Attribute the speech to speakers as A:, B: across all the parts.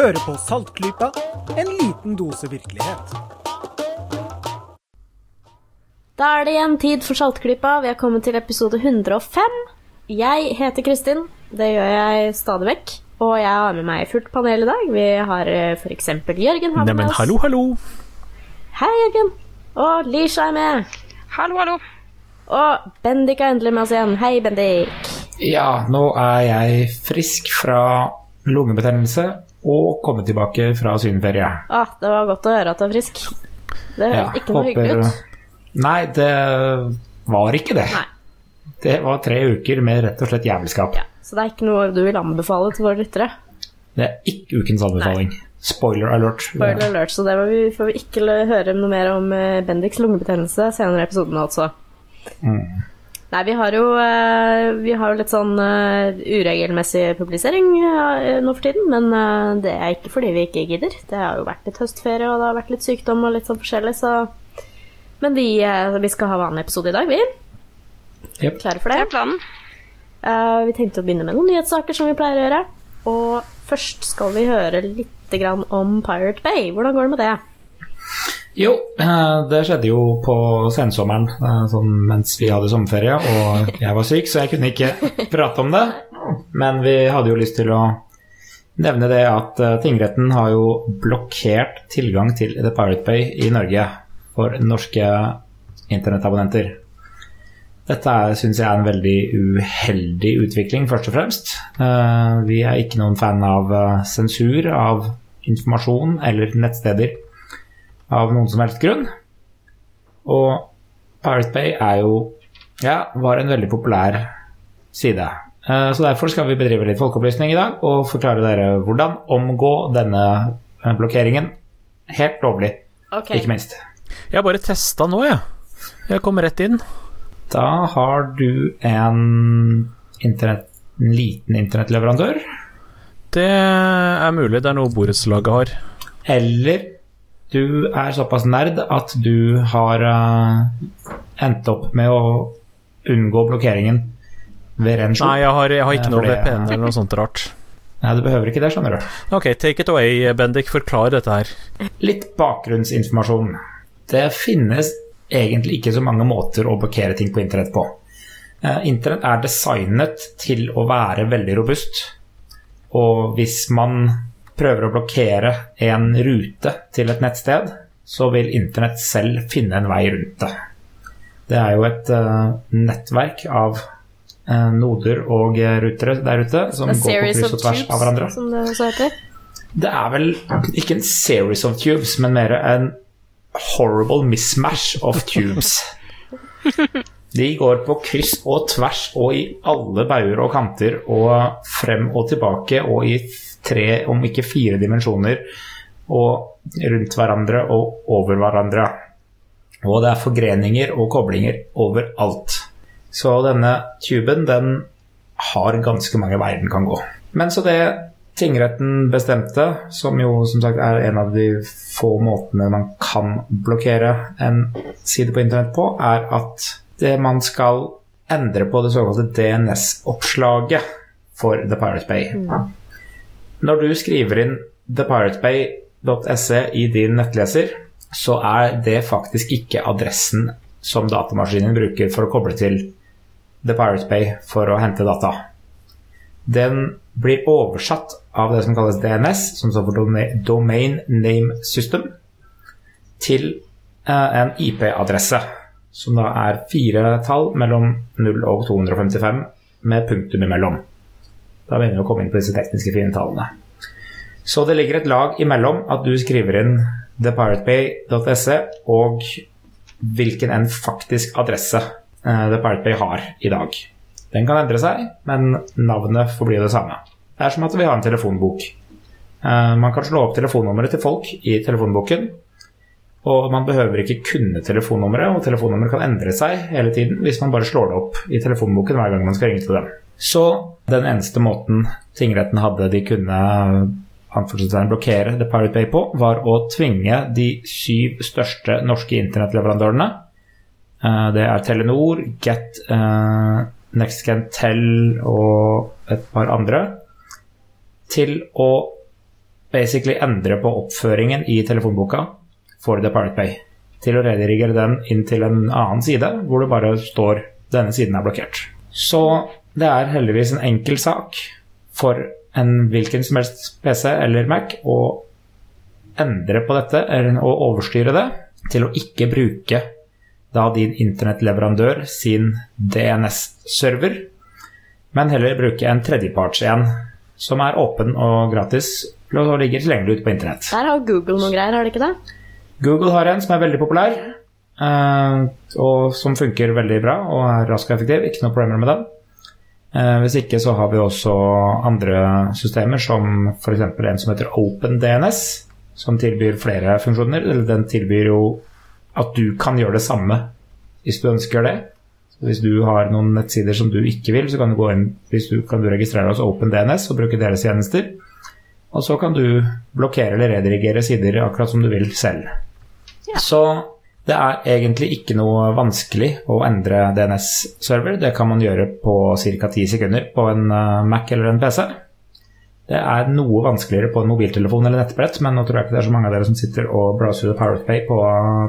A: Hører på Saltklypa, en liten dose virkelighet.
B: Da er det igjen tid for Saltklypa. Vi har kommet til episode 105. Jeg heter Kristin. Det gjør jeg stadig vekk. Og jeg har med meg fullt panel i dag. Vi har f.eks. Jørgen har med
C: Neimen,
B: oss.
C: hallo, hallo.
B: Hei, Jørgen. Og Lisha er med.
D: Hallo, hallo.
B: Og Bendik er endelig med oss igjen. Hei, Bendik.
E: Ja, nå er jeg frisk fra lungebetennelse og komme tilbake fra sydenferie.
B: Ah, det var godt å høre at du er frisk. Det høres
E: Ja,
B: ikke noe hyggelig ut.
E: Nei, det var ikke det.
B: Nei.
E: Det var tre uker med rett og slett jævelskap.
B: Ja, så det er ikke noe du vil anbefale til våre lyttere?
E: Det er ikke ukens anbefaling. Spoiler alert.
B: Spoiler alert, så det vi, får vi ikke høre noe mer om eh, Bendiks lungebetennelse senere i episoden, altså.
E: Mm.
B: Nei, vi har jo, eh, vi har jo litt sånn eh, uregelmessig publisering eh, nå for tiden, men det er ikke fordi vi ikke gidder. Det har jo vært litt høstferie, og det har vært litt sykdom og litt sånn forskjellig, så Men vi, vi skal ha vanlig episode i dag, vi.
E: Yep.
B: Klare for
D: Det
B: det?
D: er planen.
B: Eh, vi tenkte å begynne med noen nyhetssaker som vi pleier å gjøre. Og først skal vi høre litt om Pirate Bay. Hvordan går det med det?
E: Jo, eh, det skjedde jo på sensommeren eh, sånn mens vi hadde sommerferie og jeg var syk, så jeg kunne ikke prate om det. Men vi hadde jo lyst til å nevne det at eh, tingretten har jo blokkert tilgang til The Pirate Bay i Norge for norske internettabonnenter. Dette syns jeg er en veldig uheldig utvikling, først og fremst. Vi er ikke noen fan av sensur av informasjon eller nettsteder av noen som helst grunn. Og Pirate Bay er jo ja, var en veldig populær side. Eh, Så derfor skal vi bedrive litt folkeopplysning i dag og forklare dere hvordan omgå denne eh, blokkeringen helt lovlig,
B: okay.
E: ikke minst.
C: Jeg har bare testa nå, jeg. Jeg kom rett inn.
E: Da har du en, internet, en liten internettleverandør,
C: Det er mulig det er noe borettslaget har.
E: eller du er såpass nerd at du har uh, endt opp med å unngå blokkeringen ved ren skjul.
C: Nei, jeg har, jeg har ikke noe VPN eller noe sånt rart.
E: Nei, du behøver ikke det, skjønner du.
C: Ok, take it away, Bendik. Forklar dette her.
E: Litt bakgrunnsinformasjon. Det finnes egentlig ikke så mange måter å blokkere ting på internett på. Eh, Internett er designet til å være veldig robust. Og hvis man prøver å blokkere en rute til et nettsted, så vil internett selv finne en vei rundt det. Det er jo et uh, nettverk av uh, noder og eh, rutere der ute som går på kryss og tvers av hverandre.
B: som det også heter.
E: Det er vel ikke en series of tubes, men mer en horrible mismatch of tubes. De går på kryss og tvers og i alle bauger og kanter og frem og tilbake og i tre, om ikke fire dimensjoner og rundt hverandre og over hverandre. Og det er forgreninger og koblinger overalt. Så denne tuben, den har ganske mange veier den kan gå. Men så det tingretten bestemte, som jo som sagt er en av de få måtene man kan blokkere en side på internett på, er at det man skal endre på det såkalte DNS-oppslaget for The Pirate Bay. Når du skriver inn thepiratebay.se i din nettleser, så er det faktisk ikke adressen som datamaskinen bruker for å koble til The Pirate Bay for å hente data. Den blir oversatt av det som kalles DNS, som står for Domain Name System, til eh, en IP-adresse, som da er fire tall mellom 0 og 255 med punktum imellom. Da begynner vi å komme inn på disse tekniske fine tallene. Så det ligger et lag imellom at du skriver inn thepiratebay.se og hvilken en faktisk adresse eh, The Pirate Bay har i dag. Den kan endre seg, men navnet forblir det samme. Det er som at vi har en telefonbok. Eh, Man kan slå opp telefonnummeret til folk i telefonboken, og man behøver ikke kunne telefonnummeret, og telefonnummeret kan endre seg hele tiden hvis man bare slår det opp i telefonboken hver gang man skal ringe til dem. Så den eneste måten tingretten hadde de kunne blokkere The Pirate Bay på, var å tvinge de syv største norske internettleverandørene, eh, det er Telenor, Get, eh, NextGenTel og et par andre, til å basically endre på oppføringen i telefonboka for The Pirate Bay. Til å redirigere den inn til en annen side, hvor det bare står 'denne siden er blokkert'. Så det er heldigvis en enkel sak for en hvilken som helst PC eller Mac å endre på dette, å overstyre det, til å ikke bruke da din internettleverandør sin DNS-server, men heller bruke en tredjeparts en som er åpen og gratis og ligger tilgjengelig ute på internett.
B: Der har Google noen greier, har de ikke det?
E: Google har en som er veldig populær, eh, og som funker veldig bra og er rask og effektiv. Ikke noe problemer med den. Eh, hvis ikke så har vi også andre systemer, som f.eks. en som heter OpenDNS, som tilbyr flere funksjoner. Eller den tilbyr jo at du kan gjøre det samme hvis du ønsker det. Så hvis du har noen nettsider som du ikke vil, så kan du gå inn hvis du, kan du registrere hos OpenDNS og bruke deres tjenester. Og så kan du blokkere eller redirigere sider akkurat som du vil selv.
B: Ja.
E: Så det er egentlig ikke noe vanskelig å endre DNS-server. Det kan man gjøre på ca. 10 sekunder på en eh, Mac eller en PC. Det er noe vanskeligere på en mobiltelefon eller nettbrett, men nå tror jeg ikke det er så mange av dere som sitter og browser PowerPay på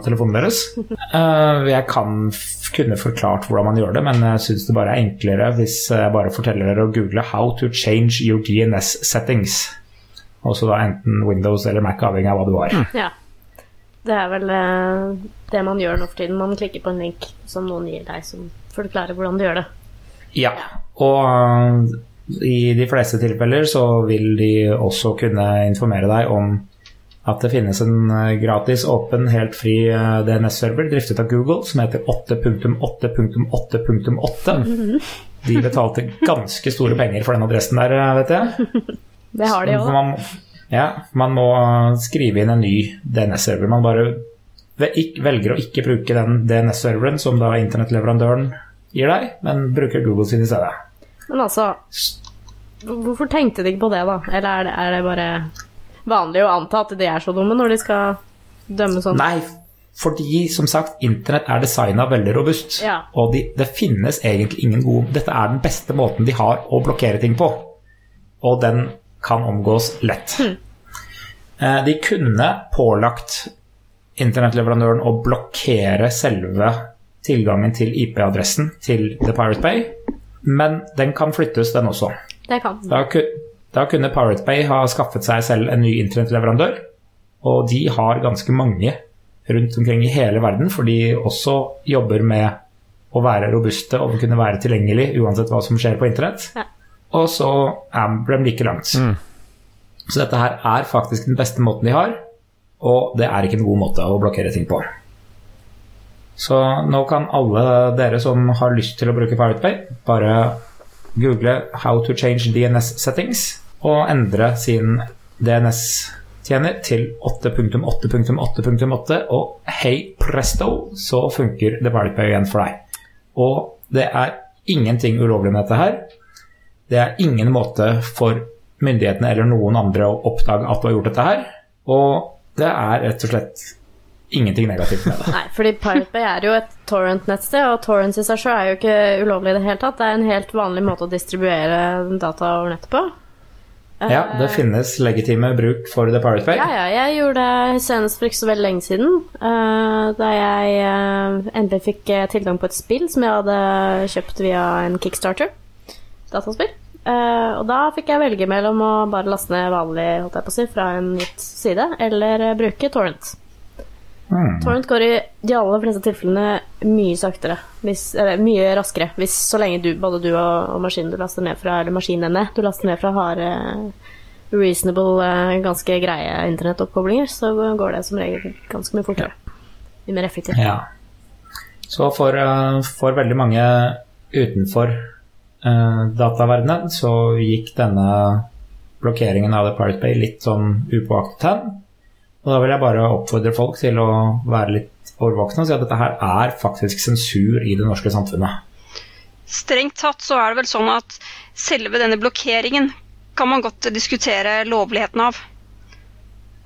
E: telefonen deres. Eh, jeg kan kunne forklart hvordan man gjør det, men jeg syns det bare er enklere hvis jeg bare forteller dere å google 'How to change your DNS settings'. Også da enten Windows eller Mac, avhengig av hva du har.
B: Ja. Det er vel eh, det man gjør nå for tiden. Man klikker på en link som noen gir deg, som forklarer hvordan du gjør det.
E: Ja, og øh, i de fleste tilfeller så vil de også kunne informere deg om at det finnes en øh, gratis, åpen, helt fri DNS-server driftet av Google som heter 8.8.8.8. De betalte ganske store penger for den adressen der, vet jeg.
B: Det har de òg.
E: man, ja, man må skrive inn en ny DNS-server. Man bare velger å ikke bruke den DNS-serveren som da internettleverandøren gir deg, men bruker Google sin i stedet.
B: Men altså Hvorfor tenkte de ikke på det, da? Eller er det, er det bare vanlig å anta at de er så dumme når de skal dømme sånn?
E: Nei, fordi som sagt, internett er designa veldig robust.
B: Ja.
E: Og de, det finnes egentlig ingen god Dette er den beste måten de har å blokkere ting på. Og den kan omgås lett. Eh, De kunne pålagt internettleverandøren å blokkere selve tilgangen til IP-adressen til The Pirate Bay, men den kan flyttes, den også.
B: Det kan.
E: Da, da kunne Pirate Bay ha skaffet seg selv en ny internettleverandør, og de har ganske mange rundt omkring i hele verden, for de også jobber med å være robuste og kunne være tilgjengelig uansett hva som skjer på internett.
B: Ja.
E: Og så de like langt. Så dette her er faktisk den beste måten de har, og det er ikke en god måte å blokkere ting på. Så nå kan alle dere som har lyst til å bruke Pirate Bay, bare google 'How to change DNS settings' og endre sin DNS-tjener til 8.8.8.8, og hei presto, så funker The Pirate Bay igjen for deg. Og det er ingenting ulovlig med dette her. Det er ingen måte for myndighetene eller noen andre å oppdage at du har gjort dette her. Og det er rett og slett ingenting negativt med det.
B: Nei, fordi Pirate Bay er jo et torrent-nettsted, og torrents i seg sjøl er jo ikke ulovlig i det hele tatt. Det er en helt vanlig måte å distribuere data over nettet på.
E: Ja, det finnes legitime bruk for The Pirate Bay.
B: Ja, ja, jeg gjorde det senest for ikke så veldig lenge siden. eh, da jeg eh, endelig fikk eh, tilgang på et spill som jeg hadde kjøpt via en Kickstarter. Dataspill. Eh, og da fikk jeg velge mellom å bare laste ned vanlig holdt jeg på å si, fra en gitt side, eller uh, bruke torrent.
E: Mm.
B: Torrent går i de aller fleste tilfellene mye saktere, hvis, eller mye raskere, hvis så lenge du, både du og, og maskinen du laster ned fra, eller maskinene du laster ned fra, har uh, reasonable, ganske greie internettoppkoblinger, så går det som regel ganske mye fortere. Mye mer effektivt.
E: Ja. Så for, for veldig mange utenfor uh, dataverdenen så gikk denne blokkeringen av The Pirate Bay litt sånn upåaktet hen. Og da vil jeg bare oppfordre folk til å være litt årvåkne og si at dette her er faktisk sensur i det norske samfunnet.
D: Strengt tatt så er det vel sånn at selve denne blokkeringen kan man godt diskutere lovligheten av.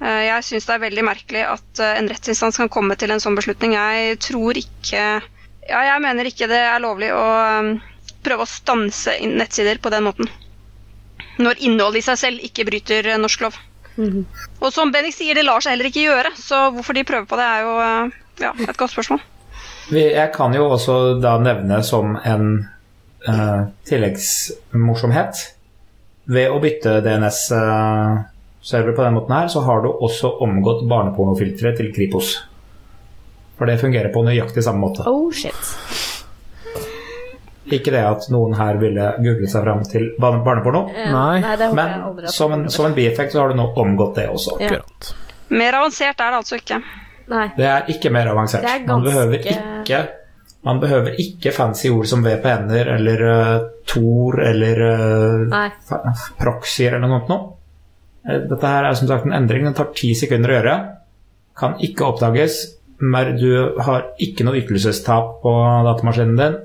D: Eh, Jeg syns det er veldig merkelig at eh, en rettsinstans kan komme til en sånn beslutning. Jeg tror ikke Ja, jeg mener ikke det er lovlig å eh, prøve å stanse nettsider på den måten. Når innholdet i seg selv ikke bryter eh, norsk lov. Og som Bennik sier, det lar seg heller ikke gjøre, så hvorfor de prøver på det, er jo eh, ja, et godt spørsmål.
E: Jeg kan jo også da nevne som en uh, tilleggsmorsomhet Ved å bytte DNS-server på den måten her, så har du også omgått barnepornofilteret til Kripos. For det fungerer på nøyaktig samme måte.
B: Oh shit.
E: Ikke det at noen her ville google seg fram til barne- barneporno,
B: Eh,
C: Nei.
E: men som en, som en bieffekt så har du nå omgått det også.
B: Ja.
D: Mer avansert er det altså ikke.
B: Nei.
E: Det er ikke mer avansert.
B: Det er
E: Man behøver ikke man behøver ikke fancy ord som VPN-er eller uh, Tor eller uh, proxyer eller noe sånt. Eh, Dette her er som sagt en endring. Den tar ti sekunder å gjøre. Kan ikke oppdages. Men du har ikke noe ytelsestap på datamaskinen din.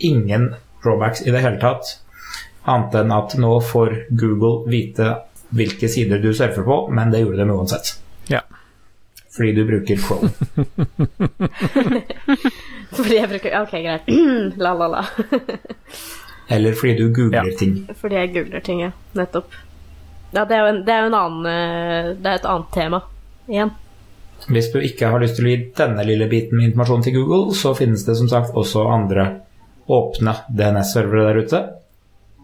E: Ingen drawbacks i det hele tatt. Annet enn at nå får Google vite hvilke sider du surfer på, men det gjorde de uansett.
C: Ja.
E: Fordi du bruker Chrome.
B: Fordi jeg bruker Ok, greit. la, la, la.
E: Eller fordi du googler
C: Ja.
E: ting.
B: Fordi jeg googler ting, ja. Nettopp. Ja, det er jo en, det er en annen eh, Det er et annet tema igjen.
E: Hvis du ikke har lyst til å gi denne lille biten med informasjon til Google, så finnes det som sagt også andre åpne DNS-servere der ute.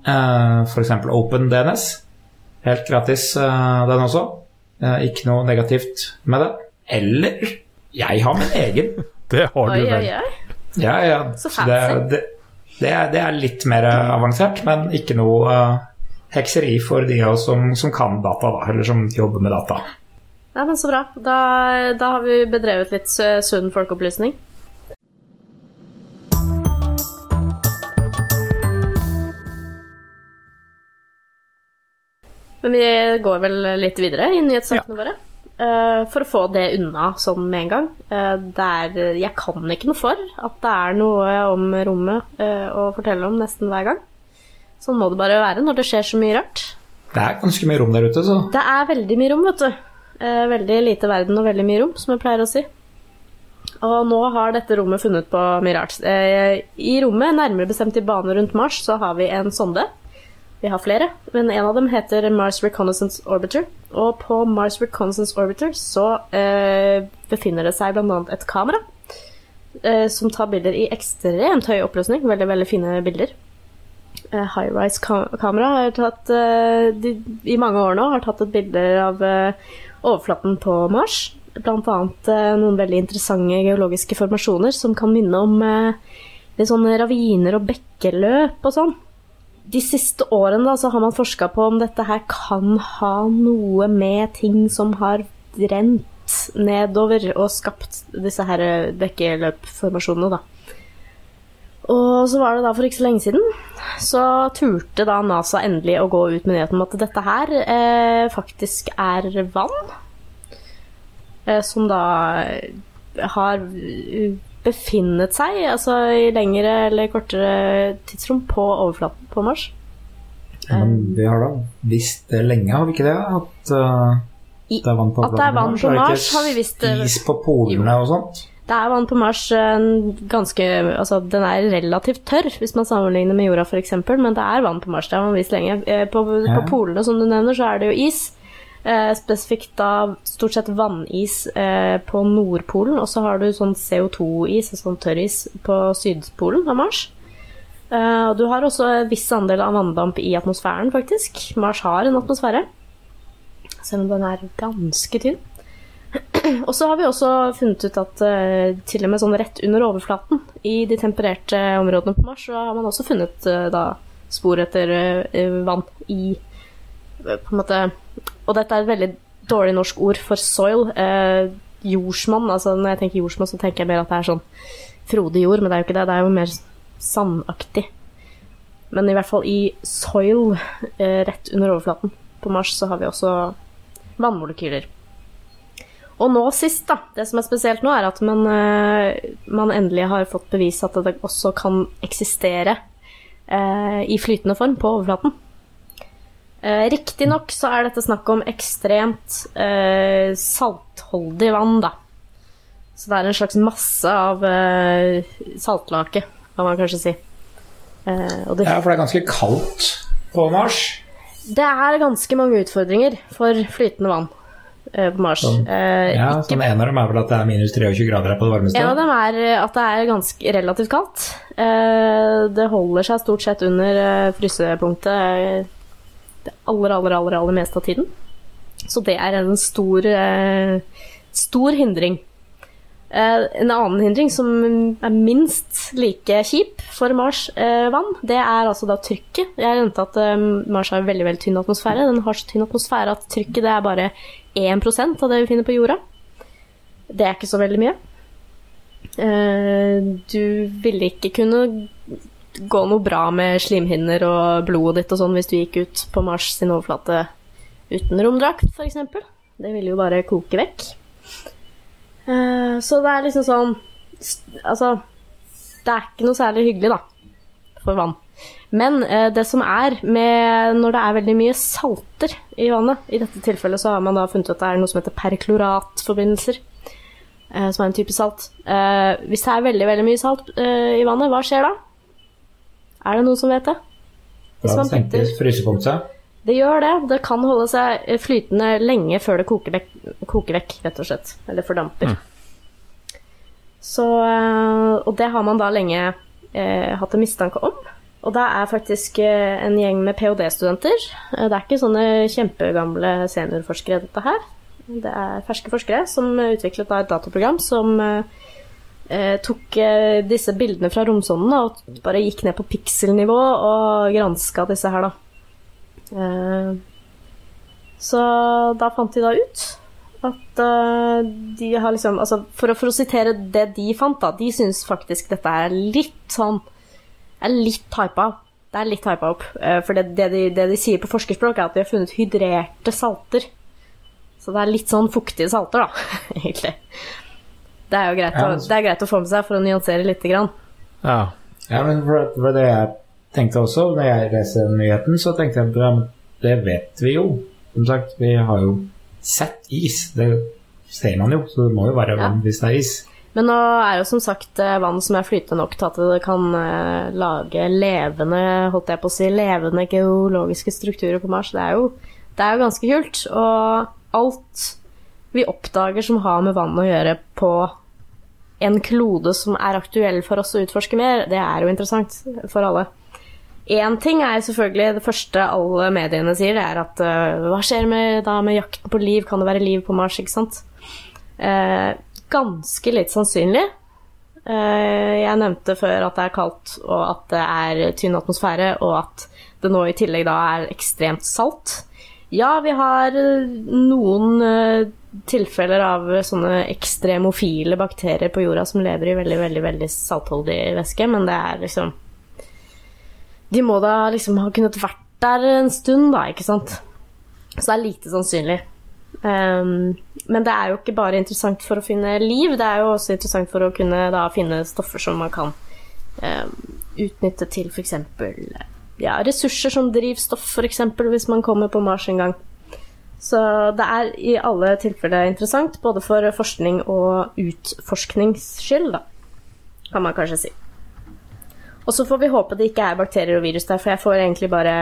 E: Eh, F.eks. OpenDNS. Helt gratis, eh, den også. Eh, Ikke noe negativt med det. Eller jeg har min egen.
C: Det har du vel.
E: Ja, ja.
B: Så
E: det,
B: fancy.
E: det, det, er, det er litt mer avansert, men ikke noe hekseri for de av oss som, som kan data, da, eller som jobber med data.
B: Ja, men Så bra. Da, da har vi bedrevet litt sunn folkeopplysning. Men vi går vel litt videre i nyhetssakene våre. Uh, for å få det unna sånn med en gang. Uh, det er, jeg kan ikke noe for at det er noe om rommet uh, å fortelle om nesten hver gang. Sånn må det bare være når det skjer så mye rart.
E: Det er ganske mye rom der ute, så
B: Det er veldig mye rom, vet du. Eh, veldig lite verden og veldig mye rom, som jeg pleier å si. Og nå har dette rommet funnet på mye rart. I rommet, nærmere bestemt i bane rundt Mars, så har vi en sonde. Vi har flere, men en av dem heter Mars Reconnaissance Orbiter. Og på Mars Reconnaissance Orbiter så eh, befinner det seg bl.a. et kamera eh, som tar bilder i ekstremt høy oppløsning. Veldig, veldig fine bilder. Eh, High-rise-kamera har tatt eh, de, i mange år nå har tatt et bilde av eh, overflaten på Mars. Blant annet eh, noen veldig interessante geologiske formasjoner som kan minne om litt sånne raviner og bekkeløp og sånn. De siste årene da, så har man forska på om dette her kan ha noe med ting som har rent nedover og skapt disse her bekkeløpformasjonene, da. Og så var det da for ikke så lenge siden, så turte da NASA endelig å gå ut med nyheten om at dette her eh, faktisk er vann. Eh, som da har befinnet seg, altså i lengre eller kortere tidsrom, på overflaten på Mars.
E: Men vi har da visst det lenge, har vi ikke det? At uh, det er vann på
B: at det er vann på Mars, har vi visst, det.
E: Is på polene og sånt?
B: Det er vann på Mars eh, ganske Altså, den er relativt tørr hvis man sammenligner med jorda, f.eks., men det er vann på Mars. Det har man visst lenge. Eh, På,
E: Ja.
B: på polene, som du nevner, så er det jo is. Eh, spesifikt da stort sett vannis eh, på Nordpolen, og så har du sånn CO2-is, sånn tørris, på Sydpolen av Mars. Eh, du har også en viss andel av vanndamp i atmosfæren, faktisk. Mars har en atmosfære, selv om den er ganske tynn. Og så har vi også funnet ut at til og med sånn rett under overflaten i de tempererte områdene på Mars, så har man også funnet da spor etter vann i på en måte Og dette er et veldig dårlig norsk ord for soil. Eh, jordsmonn. Altså når jeg tenker jordsmonn, så tenker jeg mer at det er sånn frodig jord, men det er jo ikke det. Det er jo mer sandaktig. Men i hvert fall i soil, eh, rett under overflaten på Mars, så har vi også vannmolekyler. Og nå sist, da. Det som er spesielt nå, er at man, eh, man endelig har fått bevis at det også kan eksistere eh, i flytende form på overflaten. Eh, Riktignok så er dette snakk om ekstremt eh, saltholdig vann, da. Så det er en slags masse av eh, saltlake, kan man kanskje si. Eh, det
E: Ja, for det er ganske kaldt på Mars.
B: Det er ganske mange utfordringer for flytende vann eh, på Mars.
E: Sånn.
B: Eh,
E: Ja,
B: ikke
E: sånn En av dem er vel at det er minus 23 grader her på det varmeste.
B: En av dem er eh, at det er ganske relativt kaldt. Eh, Det holder seg stort sett under frysepunktet aller, aller, aller, aller meste av tiden. Så det er en stor, eh, stor hindring. Eh, En annen hindring som er minst like kjip for Mars eh, det er altså da trykket. Jeg nevnte at eh, Mars har veldig veldig tynn atmosfære. Den har så tynn atmosfære at trykket det er bare 1 av det vi finner på jorda. Det er ikke så veldig mye. Eh, du ville ikke kunne gå noe bra med slimhinner og blodet ditt og sånn hvis du gikk ut på Mars sin overflate uten romdrakt, f.eks. Det ville jo bare koke vekk. Eh, så det er liksom sånn Altså, det er ikke noe særlig hyggelig, da, for vann. Men eh, det som er med når det er veldig mye salter i vannet I dette tilfellet så har man da funnet at det er noe som heter perkloratforbindelser. eh, som er en type salt. Hvis det er veldig veldig mye salt i vannet, hva skjer da? Er det noen som vet det? Hvis
E: Da
B: man
E: senker
B: putter
E: frysepunktet.
B: Det gjør det. Det kan holde seg eh, flytende lenge før det koker vekk, koker vekk rett og slett. Eller fordamper. Så, eh, og det har man da lenge eh, hatt en mistanke om. Og det er faktisk eh, en gjeng med ph.d.-studenter. Det er ikke sånne kjempegamle seniorforskere, dette her. Det er ferske forskere som utviklet da et dataprogram som eh, eh, tok eh, disse bildene fra romsonden da, og bare gikk ned på pikselnivå og granska disse her, da. Eh, så da fant de da ut at eh, de har liksom altså for, å, for å sitere det de fant, da. De syns faktisk dette er litt sånn er litt hypa. Det er litt hypa opp. eh, for det, det, de, det de sier på forskerspråk, er at de har funnet hydrerte salter. Så det er litt sånn fuktige salter, da, egentlig. Det er jo greit,
E: Ja,
B: å,
E: altså-
B: det er greit å få med seg for å nyansere lite grann.
C: Ja.
E: Ja, men for, for det jeg tenkte også, når jeg leste nyheten, så tenkte jeg at det vet vi jo. Som sagt, vi har jo sett is. Det ser man jo, så det må jo være
B: Ja.
E: vann hvis det er is.
B: Men nå er jo som sagt eh, vann som er flytende nok til at det kan eh, lage levende, holdt jeg på å si, levende geologiske strukturer på Mars. Det er jo, det er jo ganske kult. Og alt vi oppdager som har med vann å gjøre på en klode som er aktuell for oss å utforske mer, det er jo interessant for alle. Én ting er selvfølgelig det første alle mediene sier, det er at uh, hva skjer med, da med jakten på liv? Kan det være liv på Mars? ikke sant? Uh, ganske litt sannsynlig. Uh, jeg nevnte før at det er kaldt, og at det er tynn atmosfære, og at det nå i tillegg da er ekstremt salt. Ja, vi har eh, noen eh, tilfeller av sånne ekstremofile bakterier på jorda som lever i veldig, veldig, veldig saltholdig væske, men det er liksom De må da liksom ha kunnet vært der en stund, da, ikke sant? Så det er lite sannsynlig. Um, men det er jo ikke bare interessant for å finne liv, det er jo også interessant for å kunne da finne stoffer som man kan um, utnytte til f.eks. Ja, ressurser som drivstoff, f.eks. hvis man kommer på Mars en gang. Så det er i alle tilfeller interessant, både for forskning og utforsknings skyld, da, kan man kanskje si. Og så får vi håpe det ikke er bakterier og virus der, for jeg får egentlig bare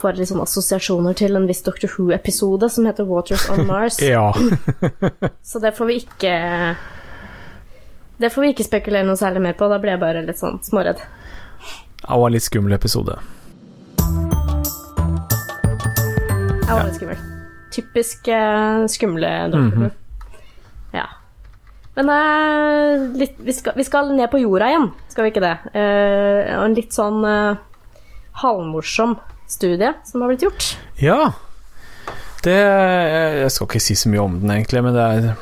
B: får sånn assosiasjoner til en viss Doctor Who-episode som heter Waters on Mars.
C: ja.
B: Så det får vi ikke Det får vi ikke spekulere noe særlig mer på. Da ble jeg bare litt sånn småredd.
C: Det var en litt skummel episode.
B: Det var litt skummel. Typisk uh, skumle dobbeltrom. Mm -hmm. Ja. Men uh, litt, vi, skal, vi skal ned på jorda igjen, skal vi ikke det? Og en litt sånn uh, halvmorsom studie som har blitt gjort.
C: Ja. Det Jeg skal ikke si så mye om den, egentlig, men det er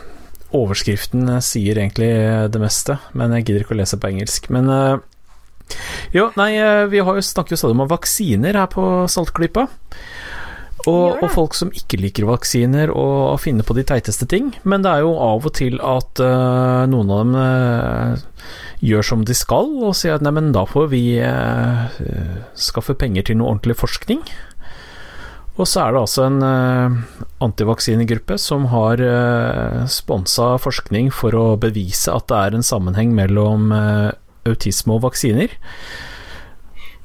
C: Overskriften sier egentlig det meste, men jeg gidder ikke å lese på engelsk. Men jo, nei, eh, vi har jo snakket jo stadig om vaksiner her på Saltklypa. Og, og folk som ikke liker vaksiner og finner på de teiteste ting. Men det er jo av og til at uh, noen av dem uh, gjør som de skal, og sier at nei, men da får vi uh, skaffe penger til noe ordentlig forskning. Og så er det altså en uh, antivaksinegruppe som har uh, sponsa forskning for å bevise at det er en sammenheng mellom eh, autisme og vaksiner.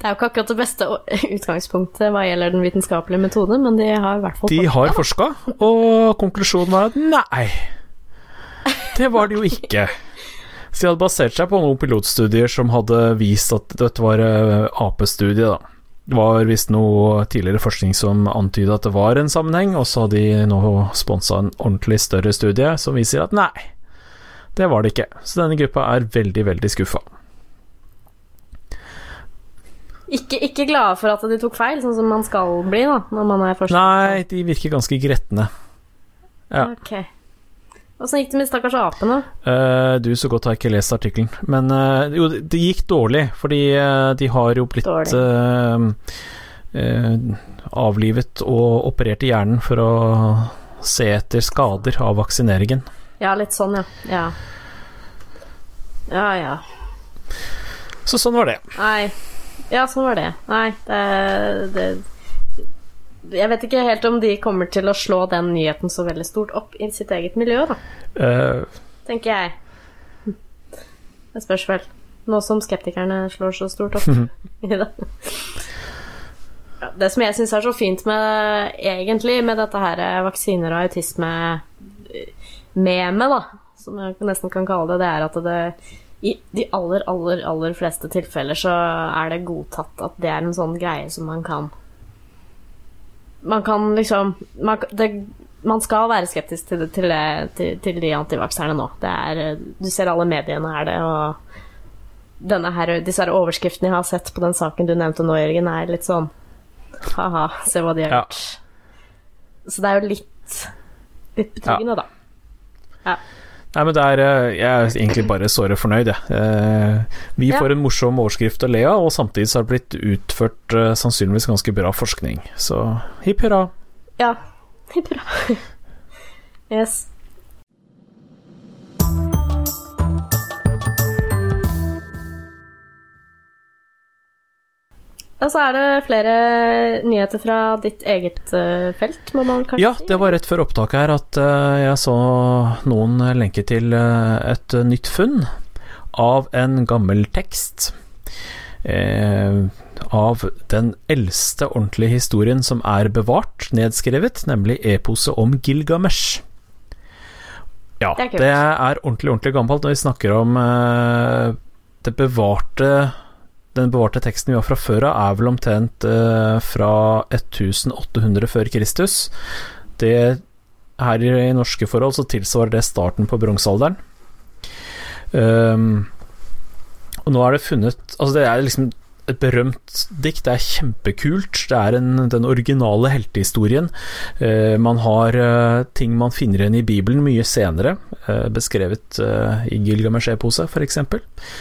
B: Det er jo ikke akkurat det beste utgangspunktet hva gjelder den vitenskapelige metoden, men de har i hvert fall
C: De har forska, og konklusjonen var at nei, det var det jo ikke. Så de hadde basert seg på noen pilotstudier som hadde vist at dette var eh, apestudie, da. Det var visst noe tidligere forskning som antyda at det var en sammenheng, og så har de nå sponsa en ordentlig større studie som viser at nei, det var det ikke. Så denne gruppa er veldig, veldig skuffa.
B: Ikke, ikke glade for at de tok feil, sånn som man skal bli da, når man er forsker.
C: Nei, de virker ganske gretne. Ja.
B: Okay. Åssen gikk det med stakkars apene?
C: Uh, du, så godt har jeg ikke lest artikkelen. Men uh, jo, det gikk dårlig, fordi uh, de har jo blitt eh, avlivet og operert i hjernen for å se etter skader av vaksineringen.
B: Ja, litt sånn, ja. Ja, ja. ja.
C: Så sånn var det.
B: Nei. Ja, sånn var det. Nei, det, det Jeg vet ikke helt om de kommer til å slå den nyheten så veldig stort opp i sitt eget miljø, da.
C: Uh,
B: Tenker jeg. Hm. Det spørs vel. Nå som skeptikerne slår så stort opp i det. Det som jeg syns er så fint med egentlig med dette her vaksiner og autisme-memet, da, som jeg nesten kan kalle det, det er at det i de aller, aller, aller fleste tilfeller så er det godtatt at det er en sånn greie som man kan Man kan liksom Man, det, man skal være skeptisk til, det- til, det- til, til de antivakserne nå. Det er, du ser alle mediene er det, og denne her, disse her overskriftene jeg har sett på den saken du nevnte nå, Jørgen, er litt sånn Ha-ha, se hva de har
C: Ja.
B: Så det er jo litt Litt betryggende, da.
C: Nei, men det er eh, Jeg er egentlig bare såre fornøyd, jeg. Eh, vi
B: Ja.
C: får en morsom overskrift å le av, og samtidig så har det blitt utført eh, sannsynligvis ganske bra forskning. Så hipp hurra.
B: Ja. Bra. yes. Og så er det flere nyheter fra ditt eget eh, felt, må man kanskje si?
C: Ja, det var rett før opptaket her at eh, jeg så noen lenke til eh, et nytt funn av en gammel tekst. Eh, av den eldste ordentlige historien som er bevart, nedskrevet, nemlig eposet om Gilgamesh. Ja,
B: Det er
C: det er ordentlig, ordentlig gammelt når vi snakker om eh, det bevarte den bevarte teksten vi har fra før av, er vel omtrent eh, fra 1800 før Kristus. Det her i, norske forhold så tilsvarer det starten på bronsealderen. Um, og nå er det funnet Altså, det er liksom et berømt dikt. Det er kjempekult. Det er en, den originale heltehistorien. Eh, man har eh, ting man finner igjen i Bibelen mye senere, eh, beskrevet eh, i Gilgamesh-epose f.eks.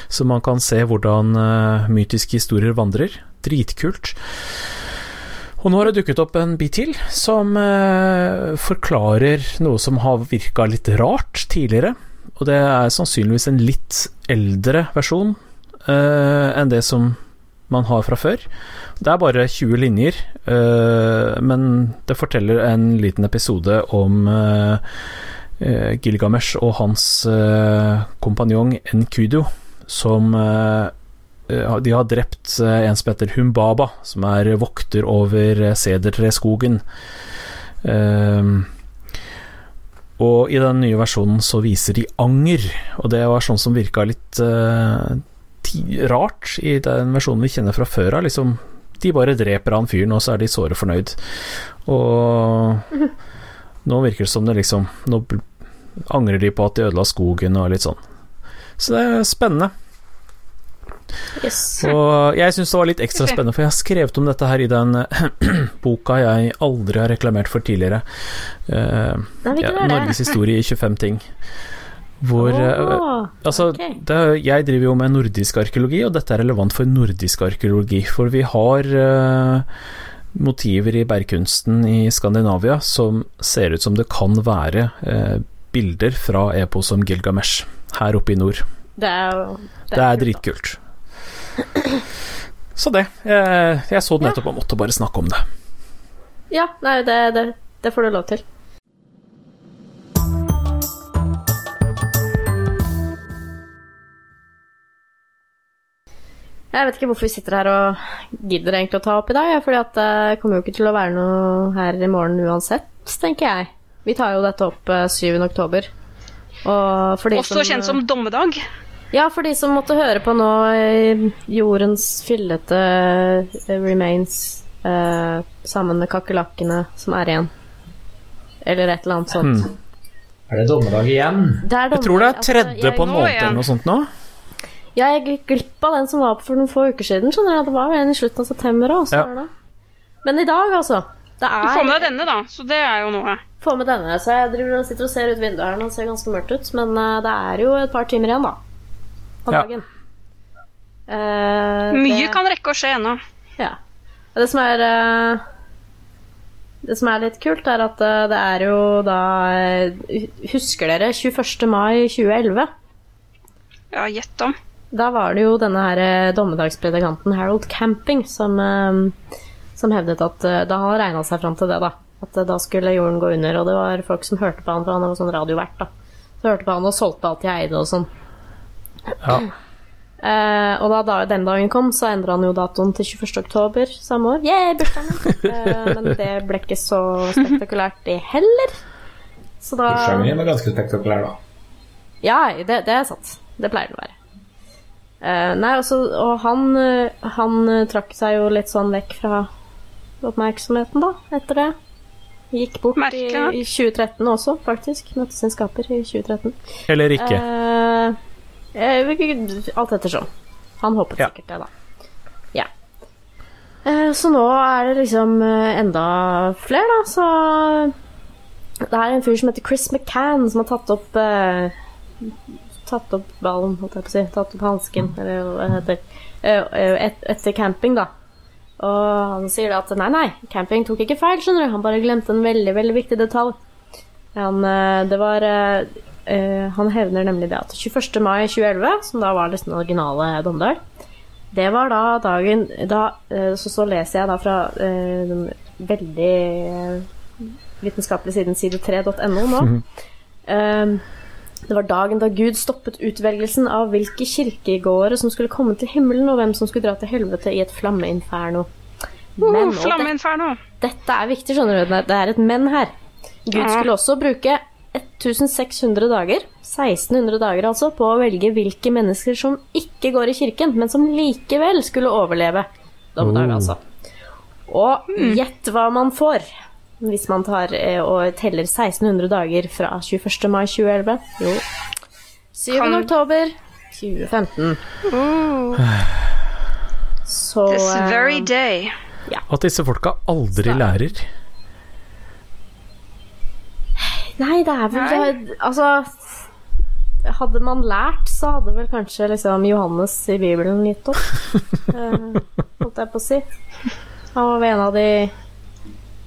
C: Så man kan se hvordan eh, mytiske historier vandrer. Dritkult. Og nå har det dukket opp en bit til som eh, forklarer noe som har virka litt rart tidligere. Og det er sannsynligvis en litt eldre versjon enn det som man har fra før. Det er bare 20 linjer, eh, men det forteller en liten episode om eh, eh, Gilgamesh og hans kompanjong Enkudu, som De har drept en som heter Humbaba, som er vokter over sedertreskogen. Og i den nye versjonen så viser de anger, og det var sånn som virka litt rart i den versjonen vi kjenner fra før av. Liksom, de bare dreper han fyren, og så er de såre fornøyd. Og nå virker det som det liksom Nå angrer de på at de ødela skogen og litt sånn. Så det er spennende.
B: Yes.
C: Og jeg syns det var litt ekstra spennende, for jeg har skrevet om dette her i den boka jeg aldri har reklamert for tidligere.
B: Uh,
C: ja? Norges historie i 25 ting. Hvor
B: oh,
C: Altså,
B: okay.
C: det, jeg driver jo med nordisk arkeologi, og dette er relevant for nordisk arkeologi. For vi har uh, motiver i bergkunsten i Skandinavia som ser ut som det kan være uh, bilder fra epos om Gilgamesh her oppe i nord.
B: Det er jo
C: Det er
B: det er
C: dritkult. Så det. Jeg, jeg så det nettopp og måtte bare snakke om det.
B: Ja, nei, det, det, det får du lov til. Jeg vet ikke hvorfor vi sitter her og gidder egentlig å ta opp i dag, for fordi at det kommer jo ikke til å være noe her i morgen uansett, tenker jeg. Vi tar jo dette opp eh, 7. oktober. Og for de
D: Også kjent som dommedag.
B: Ja, for de som måtte høre på nå eh, Jordens fillete eh, remains eh, sammen med kakerlakkene som er igjen. Eller et eller annet sånt.
C: Hmm.
E: Er det dommedag igjen?
B: Det er
C: Jeg tror det er
B: tredje altså,
C: tredje
B: jeg-
C: på en
D: måte
C: måned eller noe sånt nå.
B: Ja, jeg gikk glipp av den som var for noen få uker siden. Skjønner jeg. Det var en i slutten av september òg.
C: Ja.
B: Men i dag, altså. Det
D: Du
B: er
D: får med deg denne, da, så det er jo noe.
B: Få med denne. Så jeg driver og sitter og ser ut vinduet her og Det ser ganske mørkt ut. Men eh, det er jo et par timer igjen, da. Av
C: Ja.
B: dagen. Eh,
D: Mye
B: det,
D: kan rekke å skje ennå.
B: Ja. Det som er uh... Det som er litt kult, er at det er jo da Husker dere 21. mai 2011?
D: Ja, gjett om.
B: Da var det jo denne her eh, dommedagspredikanten Harold Camping som, eh, som hevdet at eh, Da han regna seg fram til det, da. At da skulle jorden gå under. Og det var folk som hørte på han, for han var sånn radiovert, da. Så hørte på han og solgte alt de eide og sånn.
C: Ja.
B: Uh, og da, da den dagen kom, så endra han jo datoen til 21. oktober samme år. Yeah, bursdagen eh, men det ble ikke så spektakulært, det heller. Så da
E: Bursdagen var ganske spektakulær, da.
B: Ja, det, det er sant. Det pleier det å være. Eh, nei, altså, og han, eh, han eh, trakk seg jo litt sånn vekk fra oppmerksomheten, da, etter det. Gikk bort i, i 2013 også, faktisk. Møtte sin skaper i 2013.
C: Eller ikke.
B: Uh, alt ettersom. Han håpet
C: Ja.
B: sikkert det, da. Ja. Uh, så nå er det liksom enda flere, da, så Det er en fyr som heter Chris McCann, som har tatt opp Tatt opp ballen, holdt jeg på å si. Tatt opp hansken, eller hva det heter. Eh, eh, et, etter camping, da. Og han sier da at nei, nei, camping tok ikke feil, skjønner du. Han bare glemte en veldig, veldig viktig detalj. Han, eh, det var Han hevner nemlig det at 21. mai 2011, som da var nesten originale Domdal, det var da dagen da, så, så leser jeg da fra den veldig vitenskapelige siden side3.no nå. Eh, det var dagen da Gud stoppet utvelgelsen av hvilke kirkegårder som skulle komme til himmelen, og hvem som skulle dra til helvete i et flammeinferno. Men,
D: Uh,
B: flammeinferno! det, dette er viktig, skjønner du. Det er et men her. Gud
D: Ja.
B: skulle også bruke 1600 dager, 1600 dager altså, på å velge hvilke mennesker som ikke går i kirken, men som likevel skulle overleve dommedag, altså. Og gjett hva man får hvis man tar eh, og teller 1600 dager fra 21. mai 2011. Jo 7.
D: Kan-
B: oktober 2015. Så
D: This
B: eh,
D: very day.
C: At disse folka aldri
B: Så-
C: lærer.
B: Nei, det er vel
D: Nei.
B: det Altså Hadde man lært, så hadde vel kanskje liksom Johannes i Bibelen gitt opp. eh, holdt jeg på å si. Han var en av de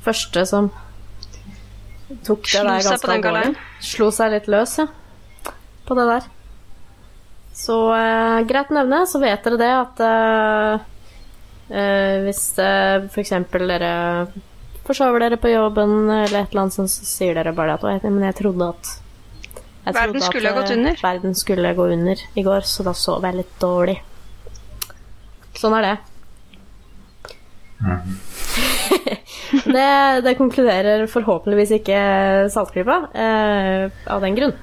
B: første som tok det
D: Slo
B: der
D: seg
B: ganske
D: på den
B: alvorlig. Slo seg litt løs, ja. På det der. Så eh, greit å nevne, så vet dere det at eh, eh, hvis eh, f.eks. dere forsover dere på jobben eller et eller annet sånt, så sier dere bare at jeg, men jeg trodde at jeg
D: Verden
B: trodde
D: skulle
B: at,
D: gått
B: eh,
D: under».
B: Verden skulle gå under i går, så da sov jeg litt dårlig. Sånn er det. Det, det konkluderer forhåpentligvis ikke Saltklypa eh, av den grunn.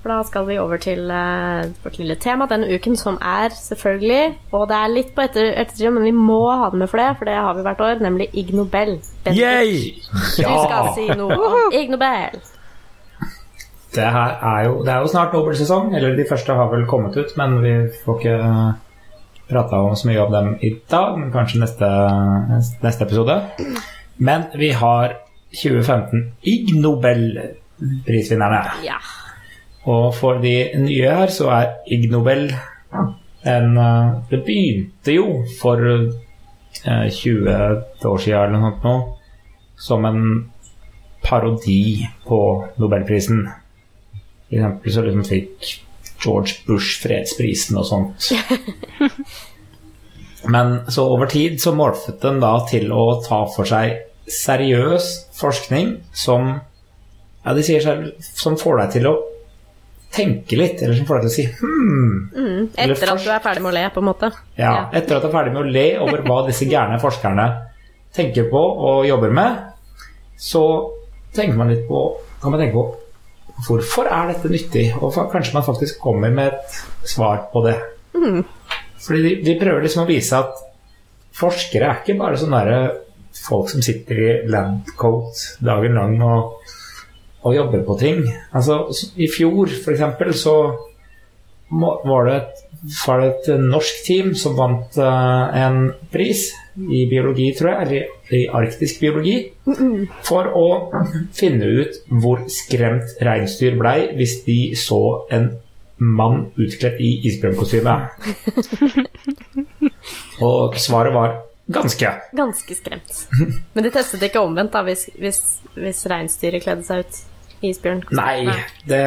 B: For da skal vi over til eh, vårt lille tema denne uken, som er selvfølgelig Og det er litt på etter, ettersida, men vi må ha det med for det, for det har vi hvert år, nemlig Ig Nobel.
C: Yay!
B: Du skal si noe om Ig Nobel.
E: Det, her er jo, det er jo snart Nobel-sesong, eller de første har vel kommet ut, men vi får ikke prata om så mye om dem i dag, men kanskje neste, neste episode. Men vi har 2015 Ig Nobel-prisvinnerne.
B: Ja.
E: Og for de nye her så er Ig Nobel en eh, Det begynte jo for eh, 20 år siden eller noe sånt nå, som en parodi på Nobelprisen. For eksempel så liksom fikk George Bush fredsprisen og sånt. Men så over tid så morfet den da til å ta for seg seriøs forskning som Ja, de sier selv som får deg til å tenke litt, eller som får deg til å si hmm. Mm,
B: Etter at du er ferdig med å le, på en måte.
E: Ja, etter at du er ferdig med å le over hva disse gærne forskerne tenker på og jobber med, så tenker man litt på, kan man tenke på hvorfor er dette nyttig, og kanskje man faktisk kommer med et svar på det. Fordi de, de prøver liksom å vise at forskere er ikke bare sånne der folk som sitter i landcoat dagen lang og, og jobber på ting. Altså, I fjor, eksempel, så må- var det et, var det et norsk team som vant eh, en pris i biologi, tror jeg, eller i arktisk biologi, for å finne ut hvor skremt reinsdyr blei hvis de så en mann utkledd i isbjørnkostyme. Og svaret var ganske.
B: Ganske skremt. Men de testet ikke omvendt, da, hvis, hvis, hvis reinsdyret kledde seg ut i isbjørnkostyme?
E: Nei, det,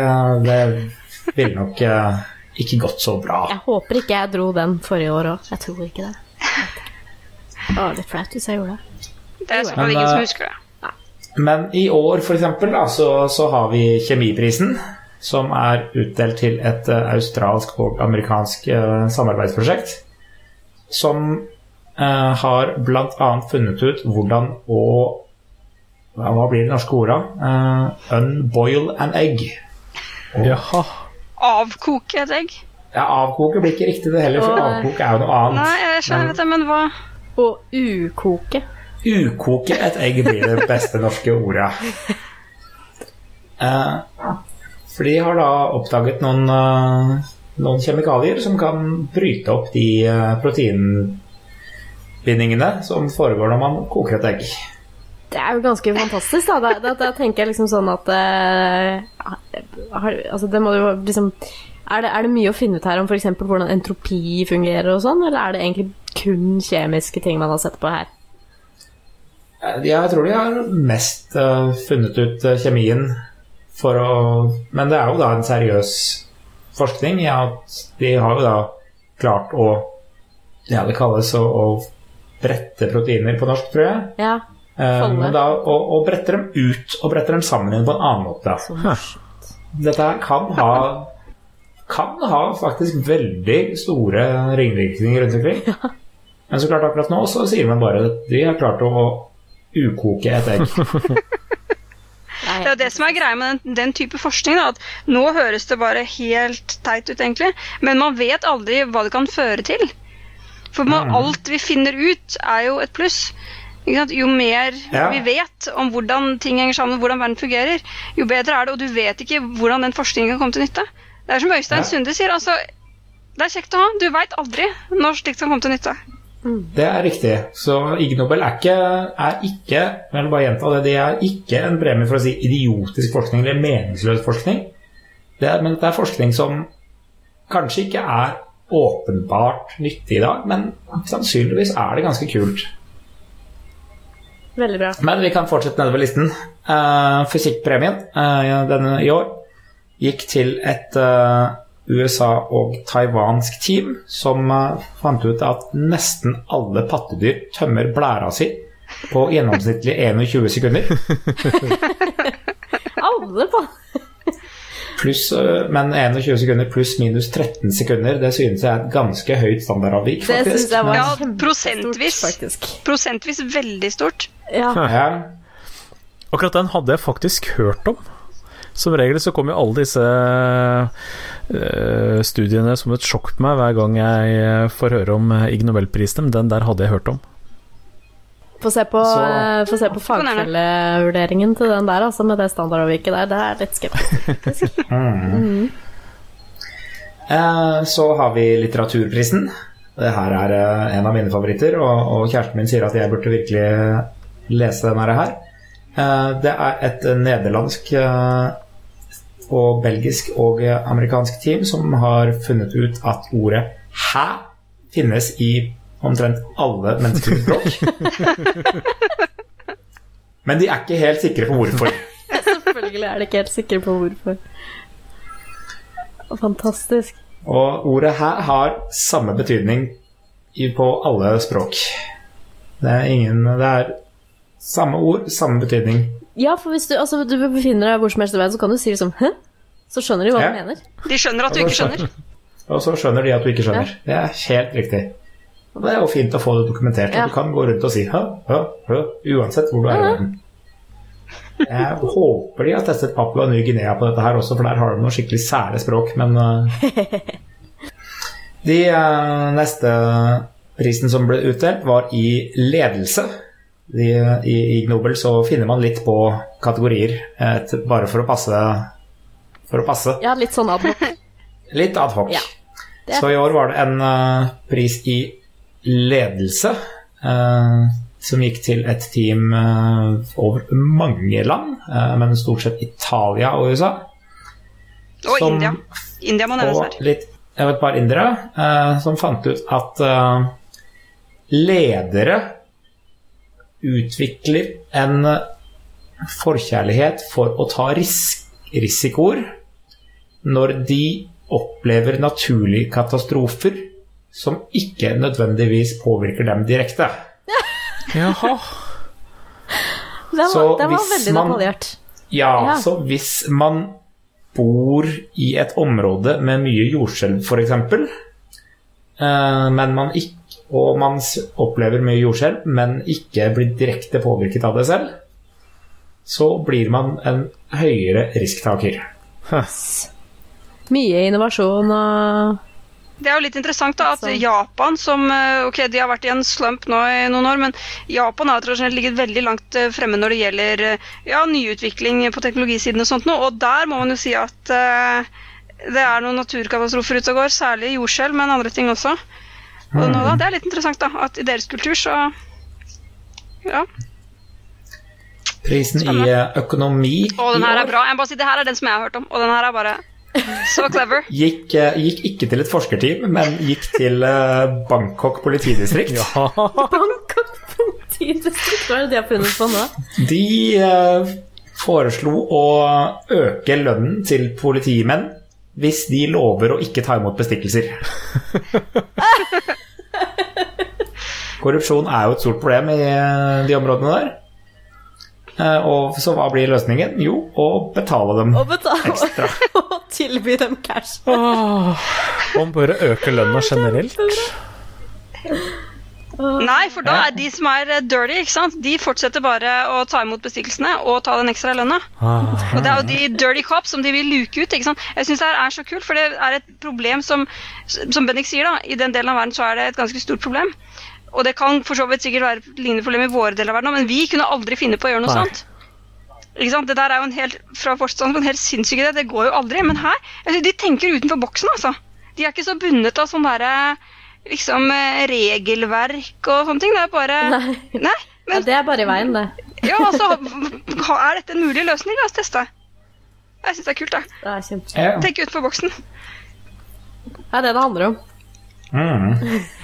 E: det ville nok eh, ikke gått så bra.
B: Jeg håper ikke jeg dro den forrige år òg. Jeg tror ikke det. Det var litt flaut hvis jeg gjorde det.
D: Det er sånn så ingen som husker det.
E: Men i år, for eksempel, altså, så, har vi Kjemiprisen, som er utdelt til et eh, australsk og amerikansk uh, samarbeidsprosjekt. Som uh, har bl.a. funnet ut hvordan å hva blir det norske ordet? Uh, unboil an egg.
C: Jaha.
D: Avkoke et egg?
E: Ja, avkoke blir ikke riktig det heller, for avkoke er jo noe annet.
D: Nei, jeg skjønner, vet du, men hva
B: Og ukoke.
E: Ukoke et egg blir det beste norske ordet. Eh, for de har da oppdaget noen, eh, noen kjemikalier som kan bryte opp de eh, proteinbindingene som foregår når man koker et egg.
B: Det er jo ganske fantastisk, da. Da, da, da tenker jeg liksom sånn at eh, har, Altså, det må jo liksom er det, er det mye å finne ut her om f.eks. hvordan entropi fungerer og sånn, eller er det egentlig kun kjemiske ting man har sett på her?
E: Eh, Jeg tror de har mest eh, funnet ut eh, kjemien for å Men det er jo da en seriøs forskning i at de har jo da klart å Ja, det kalles å, å brette proteiner på norsk, tror jeg.
B: Ja,
E: Eh, da, og, og brette dem ut og brette dem sammen igjen på en annen måte.
B: så morsomt.
E: Dette her kan ha kan ha faktisk veldig store ringvirkninger rundt omkring. Men så klart akkurat nå så sier man bare at de har klart å ukoke et egg.
D: Det er jo det som er greia med den, den type forskning. Da, at nå høres det bare helt teit ut, egentlig, men man vet aldri hva det kan føre til. For man, alt vi finner ut, er jo et pluss. Ikke sant? Jo mer
E: Ja.
D: vi vet om hvordan ting henger sammen, hvordan verden fungerer, jo bedre er det. Og du vet ikke hvordan den forskningen kan komme til nytte. Det er som Øystein
E: Ja.
D: Sunde sier, altså Det er kjekt å ha. Du veit aldri når slikt kan komme til nytte.
E: Det er riktig. Så Ig Nobel er ikke, er ikke jeg vil bare gjenta det, det er ikke en premie for å si idiotisk forskning eller meningsløs forskning. Det er, men det er forskning som kanskje ikke er åpenbart nyttig i dag, men sannsynligvis er det ganske kult.
B: Veldig bra.
E: Men vi kan fortsette nedover listen. Uh, fysikkpremien uh, denne i år gikk til et uh, USA- og taiwansk team som fant ut at nesten alle pattedyr tømmer blæra si på gjennomsnittlig 21 sekunder.
B: Alle på
E: Pluss, eh, men 21 sekunder pluss minus 13 sekunder, det synes jeg er et ganske høyt standardavvik,
B: Det
E: synes
B: jeg var
D: Ja, prosentvis.
B: faktisk.
D: Prosentvis veldig stort.
B: Ja.
E: Ja.
C: Akkurat den hadde jeg faktisk hørt om. Som regel så kommer jo alle disse øh, studiene som et sjokk på meg hver gang jeg eh, får høre om eh, Ig Nobelprisen, men den der hadde jeg hørt om.
B: Få se på,
E: Så-
B: eh, se på fagfellevurderingen til den der, altså, med det standardavviket der. Det er litt skeptisk.
E: Eh, Så har vi litteraturprisen. Det her er eh, en av mine favoritter, og, og kjæresten min sier at jeg burde virkelig lese denne her. Eh, Det er et nederlandsk eh, og belgisk og amerikansk team som har funnet ut at ordet 'hæ' finnes i omtrent alle menneskelige språk. Men de er ikke helt sikre på hvorfor.
B: Selvfølgelig er de ikke helt sikre på hvorfor. Fantastisk.
E: Og ordet her har samme betydning på alle språk. Det er ingen Det er samme ord, samme betydning
B: Ja, for hvis du, altså, du befinner deg hvor som helst i verden, så kan du si liksom Hæ? Så skjønner de hva
E: Ja.
B: du mener.
D: De skjønner at du ikke skjønner.
E: Og så skjønner de at du ikke skjønner. Det er helt riktig. Det er jo fint å få det dokumentert.
B: Ja.
E: Du kan gå rundt og si hø, hø, hø, uansett hvor du er i verden. Jeg håper de har testet Papua Ny-Guinea på dette her også, for der har de noen skikkelig sære språk, men uh, De eh, neste prisen som ble utdelt, var i ledelse. De, i, I Nobel så finner man litt på kategorier, et, bare for å passe For å passe.
B: Ja, litt sånn adhoc.
E: Litt adhoc.
B: Ja, det
E: Så i år var det en uh, pris i ledelse eh, som gikk til et team eh, over mange land, eh, men stort sett Italia og USA.
D: Og
E: Som-
D: India. India må nevnes
E: Og
D: her.
E: litt, jeg vet, et par indere som fant ut at ledere utvikler en forkjærlighet for å ta ris risikoer når de opplever naturlige katastrofer som ikke nødvendigvis påvirker dem direkte.
C: Jaha.
B: Den var, den var veldig
E: man-
B: detaljert.
E: Ja,
B: Ja.
E: så hvis man bor i et område med mye jordskjelv, f.eks., eh, men man ikke og man opplever mye jordskjelv, men ikke blir direkte påvirket av det selv, så blir man en høyere risktaker.
B: Mye innovasjon og
D: Det er jo litt interessant da, at Japan, som eh, Ok, de har vært i en slump nå i noen år, men Japan har tradisjonelt ligget veldig langt eh, fremme når det gjelder eh, ja, nyutvikling på teknologisiden og sånt noe, og der må man jo si at uh, det er noen naturkatastrofer ute og går, særlig jordskjelv, men andre ting også. Og nå, da, det er litt interessant, da, at i deres kultur så Ja.
E: Prisen i
D: Spennende.
E: i økonomi
D: Å, den her er bra. Jeg må bare si, Det her er den som jeg har hørt om, og den her er bare så clever.
E: gikk, eh, gikk ikke til et forskerteam, men gikk til eh, Bangkok politidistrikt.
C: Ja.
B: Bangkok politidistrikt, hva er det de har funnet på nå?
E: De eh, foreslo å øke lønnen til politimenn hvis de lover å ikke ta imot bestikkelser. Korrupsjon er jo et stort problem i eh, de områdene der. Eh, Og så hva blir løsningen? Jo, å betale dem
B: Og betale
E: ekstra.
B: og tilby dem cash.
C: Åh, Man bør øke lønna generelt.
D: Nei, for da er de som er eh, dirty, ikke sant? de fortsetter bare å ta imot bestikkelsene og ta den ekstra lønna.
C: Ah.
D: Og det er jo de dirty cops som de vil luke ut. ikke sant? Jeg syns det her er så kult, for det er et problem som Som Bendik sier, da, i den delen av verden så er det et ganske stort problem. Og det kan for så vidt sikkert være lignende problem i våre deler av verden òg, men vi kunne aldri finne på å gjøre noe
C: Nei.
D: sånt. Ikke sant? Det der er jo en helt, fra forstand, en helt sinnssyk idé. Det går jo aldri. Men her altså, De tenker utenfor boksen, altså. De er ikke så bundet av sånn derre liksom eh, regelverk og sånne ting. Det er bare
B: Nei.
D: Nei,
B: Ja, det er bare i veien, det.
D: ja, altså, er dette en mulig løsning? La oss teste. Jeg syns det er kult. da.
B: Det er kjempe...
E: Ja.
D: Tenk utenfor boksen.
B: Det er det det handler om.
E: Mm.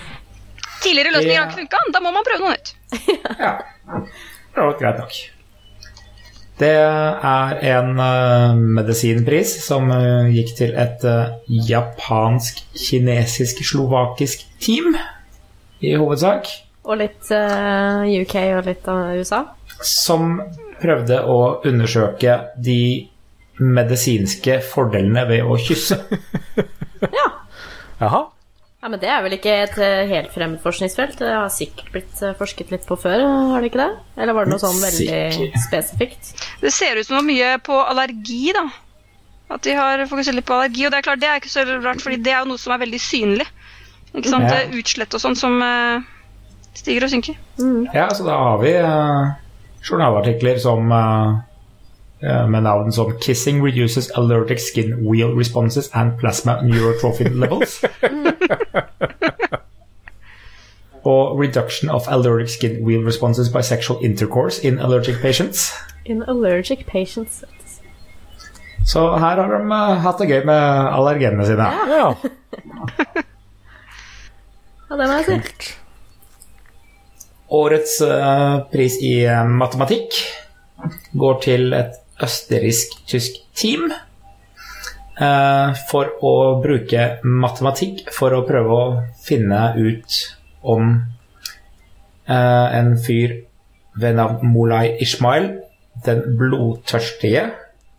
D: Tidligere løsninger
E: Ja.
D: har ikke funka, da må man prøve noe nytt.
E: Ja. Det var greit nok. Det er en uh, medisinpris som uh, gikk til et uh, japansk, kinesisk, slovakisk team, i hovedsak,
B: Og litt UK og litt av USA.
E: som prøvde å undersøke de medisinske fordelene ved å kysse.
B: Ja.
C: Jaha.
B: Ja, Men det er vel ikke et eh, helt fremmed forskningsfelt? Det har sikkert blitt eh, forsket litt på før, har det ikke det? Eller var det noe sånn veldig
E: Sikkert.
B: spesifikt?
D: Det ser ut som det var mye på allergi, da. At de har fokusert litt på allergi. Og det er klart, det er ikke så rart, fordi det er jo noe som er veldig synlig. Ikke sant?
E: Ja.
D: Utslett og sånn som eh, stiger og synker.
E: Ja, så da har vi uh, journalartikler som eh, eh, med navn som 'Kissing reduces allergic skin wheel responses and plasma neurotrophin levels'. Og 'Reduction of allergic skin wheel responses by sexual intercourse in allergic patients'.
B: In allergic patients.
E: Så her har de uh, hatt det gøy med allergenene sine.
C: Ja.
B: Ja, det må jeg si.
C: Kult.
E: Årets uh, pris i uh, matematikk går til et østerriksk-tysk team for å bruke matematikk for å prøve å finne ut om eh, en fyr ved navn Molay Ishmael den blodtørstige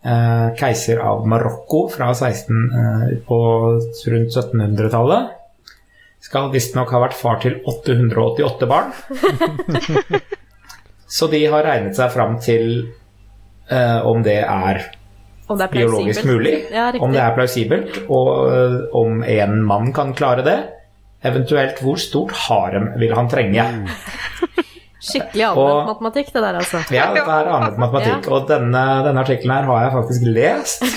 E: eh, keiser av Marokko fra 16, eh, på rundt 1700-tallet. Skal visstnok ha vært far til 888 barn. Så de har regnet seg fram til eh, Om det er biologisk mulig,
B: Ja,
E: om det er plausibelt, og øh, om en mann kan klare det. Eventuelt hvor stort harem vil han trenge.
B: Skikkelig
E: Og-
B: matematikk, det der, altså.
E: Ja, det er annet matematikk, og denne, denne artikkelen her har jeg faktisk lest.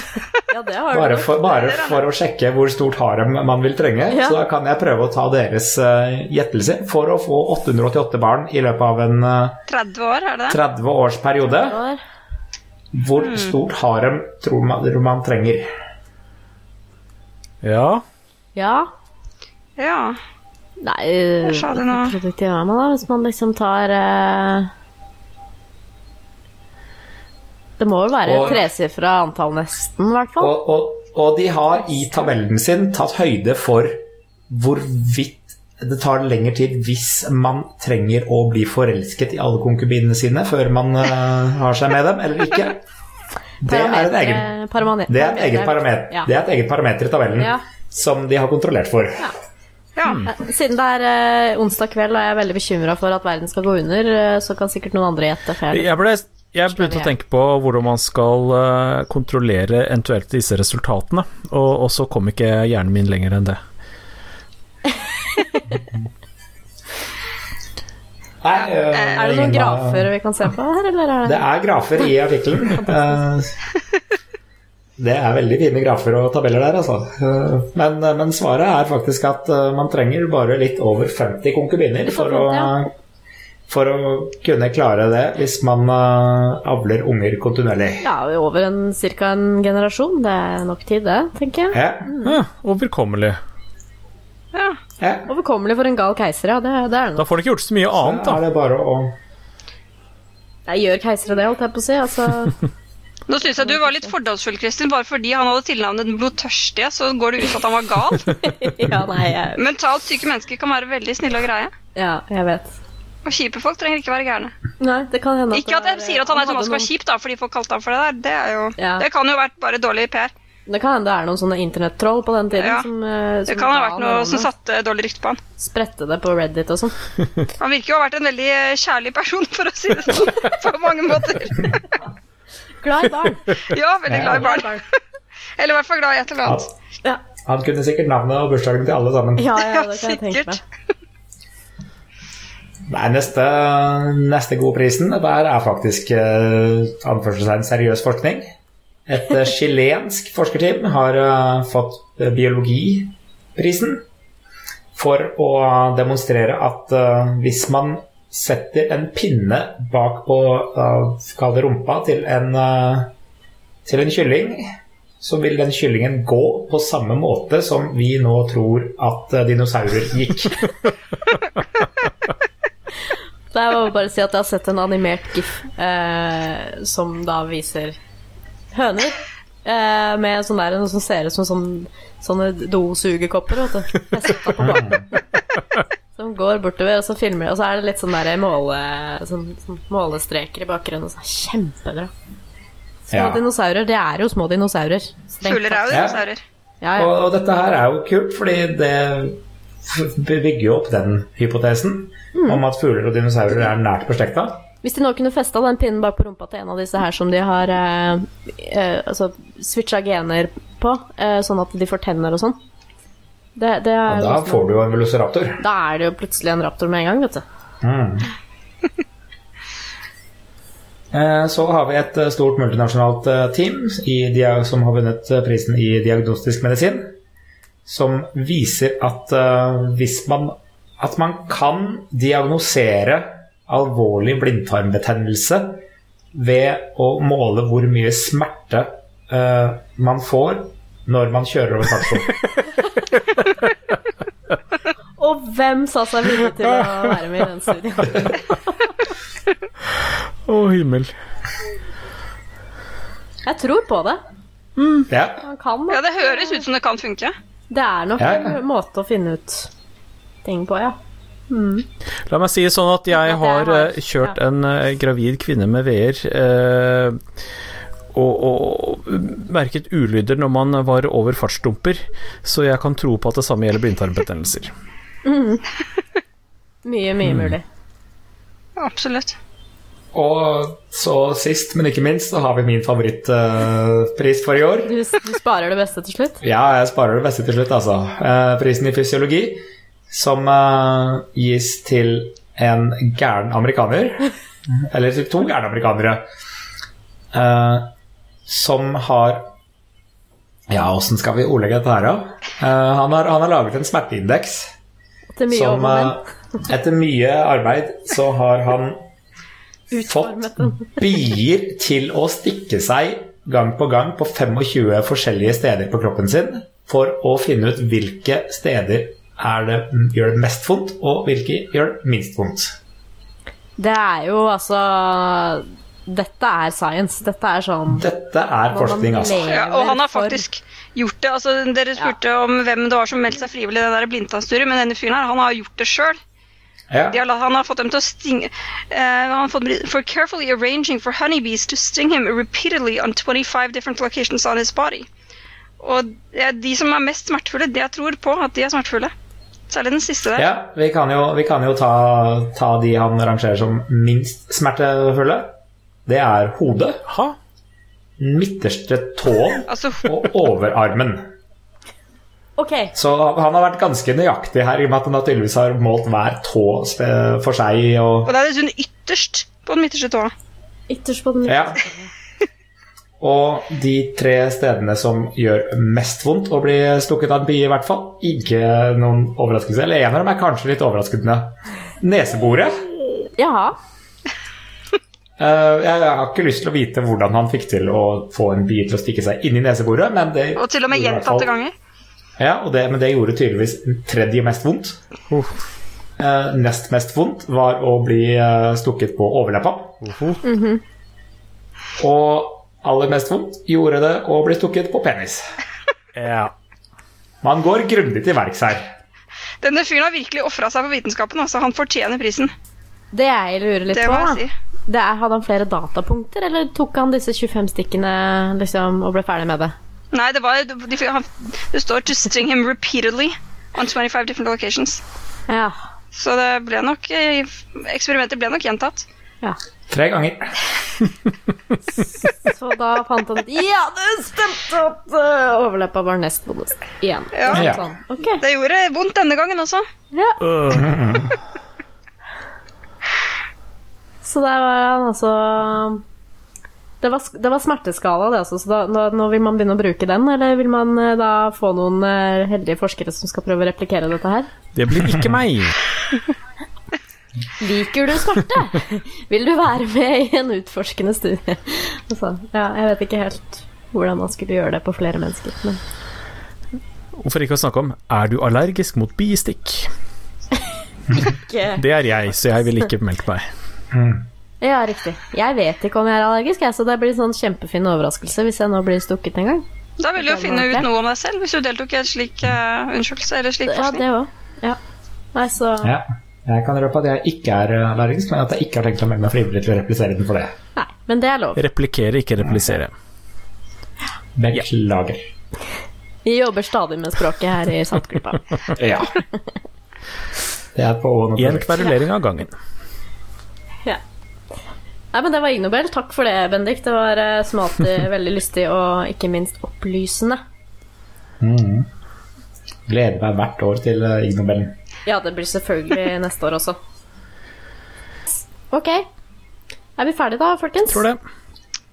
B: Ja, det har
E: Bare for, bare for å sjekke hvor stort harem man vil trenge.
B: Ja.
E: Så da kan jeg prøve å ta deres uh, gjettelse for å få 888 barn i løpet av en uh,
D: 30 år, er det det?
E: 30 års periode. Hvor stort harem tror man, tror man trenger?
C: Ja.
B: Ja.
D: Ja.
B: Nei
D: Hva sa du nå?
B: hvor produktiv er man da, hvis man liksom tar eh, Det må jo være
E: Og-
B: tresifra antall, nesten, i hvert fall.
E: Og, og, og de har i tabellen sin tatt høyde for hvorvidt det tar lengre tid hvis man trenger å bli forelsket i alle konkubinene sine før man uh, har seg med dem, eller ikke. Det er, en egen,
B: Parameter-
E: det er et eget parameter,
B: Ja.
E: det er et eget parameter i tabellen
B: Ja.
E: som de har kontrollert for.
D: ja.
B: Siden det er uh, onsdag kveld og jeg er veldig bekymra for at verden skal gå under, uh, så kan sikkert noen andre gjette. feil. jeg
C: Jeg, ble, jeg begynte å tenke på hvordan man skal kontrollere eventuelt disse resultatene, og, og så kom ikke hjernen min lenger enn det.
E: Nei, eh,
B: Er det noen grafer vi kan se på her, eller er
E: Det
B: det
E: er grafer i artikkelen. Eh, Det er veldig fine grafer og tabeller der, altså. Eh, Men, men svaret er faktisk at man trenger bare litt over 50 konkubiner for å, for å kunne klare det hvis man avler unger kontinuerlig.
B: Ja, over en, cirka en generasjon. Det er nok tid, det, tenker jeg.
E: Ja,
C: Ja, overkommelig.
D: ja.
E: Ja.
B: Overkommelig for en gal keiser, ja. Det, det er det
C: Da får du ikke gjort så mye annet,
E: Da er det bare å
B: Jeg gjør keisere det, holdt jeg på å si. Altså,
D: Nå syns jeg du var litt fordomsfull, Kristin. Bare fordi han hadde tilnavnet Den blodtørstige, så går det ut at han var gal.
B: ja, nei, jeg,
D: Mentalt syke mennesker kan være veldig snille og greie.
B: ja, jeg vet.
D: Og kjipe folk trenger ikke være gærne.
B: Nei, det kan hende
D: Ikke at jeg sier at han
B: er
D: sånn at han skal
B: noen-
D: kjip, da, fordi folk kalte ham for det der. Det, er jo,
B: Ja.
D: det kan jo ha vært bare dårlig PR.
B: Det kan hende det er noen sånne internettroll på den tiden
D: Ja.
B: som, eh,
D: Det kan ha vært noe som satte dårlig rykte på han.
B: Spredte det på Reddit og sånn.
D: Han virker jo å ha vært en veldig eh, kjærlig person, for å si det sånn. På mange måter.
B: Glad i barn.
D: Ja, veldig glad i barn. Eller i hvert fall glad i et eller annet.
B: Ja,
E: Han kunne sikkert navnet og bursdagen til alle sammen.
B: ja, ja det kan jeg tenke
D: sikkert.
B: meg.
E: Nei, neste, neste gode prisen der er faktisk uh, anførselstegn seriøs forskning. Et eh, chilensk forskerteam har eh, fått eh, biologiprisen for å demonstrere at hvis man setter en pinne bak på uh, rumpa til en, til en kylling, så vil den kyllingen gå på samme måte som vi nå tror at dinosaurer gikk.
B: Så må vi bare si at jeg har sett en animert gif eh, som da viser høner eh, med sånn der, noe som ser ut som sånn, sånne dosugekopper, vet du. Festet på bakken. Som går bortover, og så filmer og så er det litt sånn der måle, sånn, sånn målestreker i bakgrunnen. Og så Kjempebra. Små
E: Ja.
B: dinosaurer, det er jo små dinosaurer.
D: Fugler er jo dinosaurer.
B: Ja, ja.
E: Og, og dette her er jo kult, fordi det bygger jo opp den hypotesen
B: Mm.
E: om at fugler og dinosaurer er nært beslekta.
B: Hvis de nå kunne festa den pinnen bak på rumpa til en av disse her som de har eh, eh, altså, switcha gener på, eh, sånn at de får tenner og sånn det, det er
E: ja, da
B: liksom-
E: får du jo en velociraptor.
B: da er det jo plutselig en raptor med en gang, vet du.
E: Mm. Eh, Så har vi et eh, stort multinasjonalt eh, team i, som har vunnet prisen i diagnostisk medisin, som viser at hvis man at man kan diagnosere alvorlig blindtarmbetennelse ved å måle hvor mye smerte uh, man får når man kjører over fartssonen.
B: Og hvem sa seg villig til å være med i den studien?
C: Å, himmel.
B: Jeg tror på det.
E: Ja.
B: Kan
D: Ja,
B: det.
D: det høres ut som det kan funke.
B: Det er nok
E: Ja, ja.
B: en måte å finne ut ting på, ja.
C: La meg si det sånn at jeg har eh, kjørt
B: ja.
C: en eh, gravid kvinne med veer. eh, og, og merket ulyder når man var over fartsdumper, så jeg kan tro på at det samme gjelder blindtarmbetennelser.
B: Mye, mye mulig.
D: Absolutt.
E: Og så sist, men ikke minst, så har vi min favorittpris for i år.
B: Du, du sparer det beste til slutt?
E: Ja, jeg sparer det beste til slutt, altså. Uh, prisen i fysiologi, som uh, gis til en gæren amerikaner. Eller til to gærne amerikanere. Uh, som har Ja, åssen skal vi ordlegge dette her, da? Uh, han, har, han har laget en smerteindeks.
B: Etter mye
E: Som etter mye arbeid så har han fått bier til å stikke seg gang på gang på 25 forskjellige steder på kroppen sin for å finne ut hvilke steder er det, gjør det mest vondt, og hvilke gjør det minst vondt.
B: Det er jo altså Dette er science. Dette er sånn
E: Dette er forskning, altså.
D: Ja, og han har
B: for-
D: faktisk gjort det. Altså, dere spurte om hvem det var som meldte seg frivillig i det der blindtannsturet, men denne fyren her, han har gjort det sjøl.
E: Ja.
D: De har Han har fått dem til å stinge uh, Han har fått For carefully arranging for honeybees to sting him repeatedly on 25 different locations on his body. Og de som er mest smertefulle, det jeg tror på at de er smertefulle. Særlig den siste der.
E: Ja, vi kan jo, vi kan jo ta, ta de han rangerer som minst smertefulle. Det er hodet,
C: Ha?
E: midterste tåen
D: Altså,
E: og overarmen.
B: Okay.
E: Så han har vært ganske nøyaktig her, i og med at han naturligvis tydeligvis har målt hver tå for seg. Og,
D: og det er liksom ytterst på den midterste tåa.
B: ytterst på den midterste.
E: ja. Og de tre stedene som gjør mest vondt å bli stukket av en bie, i hvert fall. Ikke noen overraskelse. Eller en av dem er kanskje litt overraskende. Neseboret.
B: Jaha.
E: Uh, jeg har ikke lyst til å vite hvordan han fikk til å få en bie til å stikke seg inn i neseboret, men det
D: Og til og med gjentatte ganger.
E: Ja, og det, men det gjorde tydeligvis tredje mest vondt. Eh, nest mest vondt var å bli eh, stukket på overleppa. Og aller mest vondt gjorde det å bli stukket på penis.
C: Ja.
E: Man går grundig til verks her.
D: Denne fyren har virkelig ofra seg for vitenskapen. Altså, han fortjener prisen.
B: Det jeg lurer litt
D: Det
B: på,
D: si.
B: Det er, hadde han flere datapunkter, eller tok han disse 25 stikkene liksom, og ble ferdig med det?
D: Nei, det var de, Det står 'to string him repeatedly on 25 different locations'.
B: Ja.
D: Så det ble nok eh, Eksperimentet ble nok gjentatt.
B: ja.
E: Tre ganger.
B: Så da fant han ut Ja, det stemte at uh, overleppa var nest vondest. Igjen.
D: Ja.
E: Ja.
B: Sånn. Okay.
D: Det gjorde vondt denne gangen også.
B: Ja. Så der var han altså det var, det var smerteskala, det altså. Så da, nå, nå vil man begynne å bruke den, eller vil man eh, da få noen eh, heldige forskere som skal prøve å replikere dette her?
C: Det blir ikke meg.
B: Liker du smerte? Vil du være med i en utforskende studie? Altså, ja, jeg vet ikke helt hvordan man skulle gjøre det på flere mennesker. Men
C: Hvorfor ikke å snakke om Er du allergisk mot biestikk?
B: ikke
C: Det er jeg, så jeg vil ikke melke meg.
B: Ja, riktig. Jeg vet ikke om jeg er allergisk, jeg, så det blir en sånn kjempefin overraskelse hvis jeg nå blir stukket en gang.
D: Da vil du jo finne ut noe om deg selv hvis du deltok i en slik uh, undersøkelse eller slik
B: Ja, det òg. Ja. Nei, så
E: Ja. Jeg kan røpe at jeg ikke er eh, allergisk, men at jeg ikke har tenkt å melde meg frivillig til å replisere den for det.
B: Nei, men det er lov.
C: Replikere, ikke replisere.
E: Beklager.
B: Vi jobber stadig med språket her i Saltgruppa.
E: Ja. Det er på
C: Én kverulering av gangen.
B: Ja. Nei, men det var Ig Nobel. Takk for det, Bendik. Det var som alltid veldig lystig og ikke minst opplysende.
E: Gleder meg hvert år til eh, Ig Nobelen.
B: Ja, det blir selvfølgelig neste år også. Ok. Er vi ferdige da, folkens?
C: Tror det.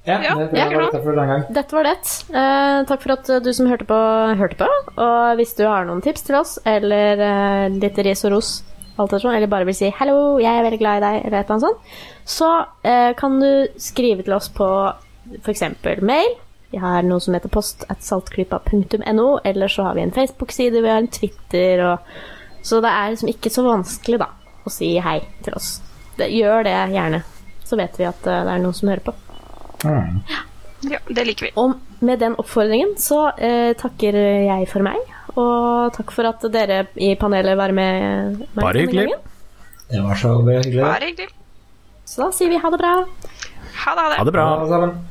E: Ja,
D: Ja,
E: det tror jeg var dette for denne gang.
B: Dette var det. Eh, takk for at du som hørte på, hørte på. Og hvis du har noen tips til oss, eller eh, litt ris og ros, alt sånn, eller bare vil si 'hallo, jeg er veldig glad i deg', eller et eller annet sånt, så eh, kan du skrive til oss på f.eks. mail. Vi har noe som heter post at saltklypa.no, eller så har vi en Facebook-side, vi har en Twitter, og Så det er liksom ikke så vanskelig, da, å si hei til oss. Det, gjør det gjerne, så vet vi at eh, det er noen som hører på.
E: Mm.
D: Ja, det liker vi.
B: Og med den oppfordringen så eh, takker jeg for meg. Og takk for at dere i panelet var med meg
C: Bare hyggelig.
E: Det var så hyggelig.
D: Bare hyggelig.
B: Så da sier vi ha det bra.
D: Ha det, ha det.
C: Ha det bra.
E: alle sammen.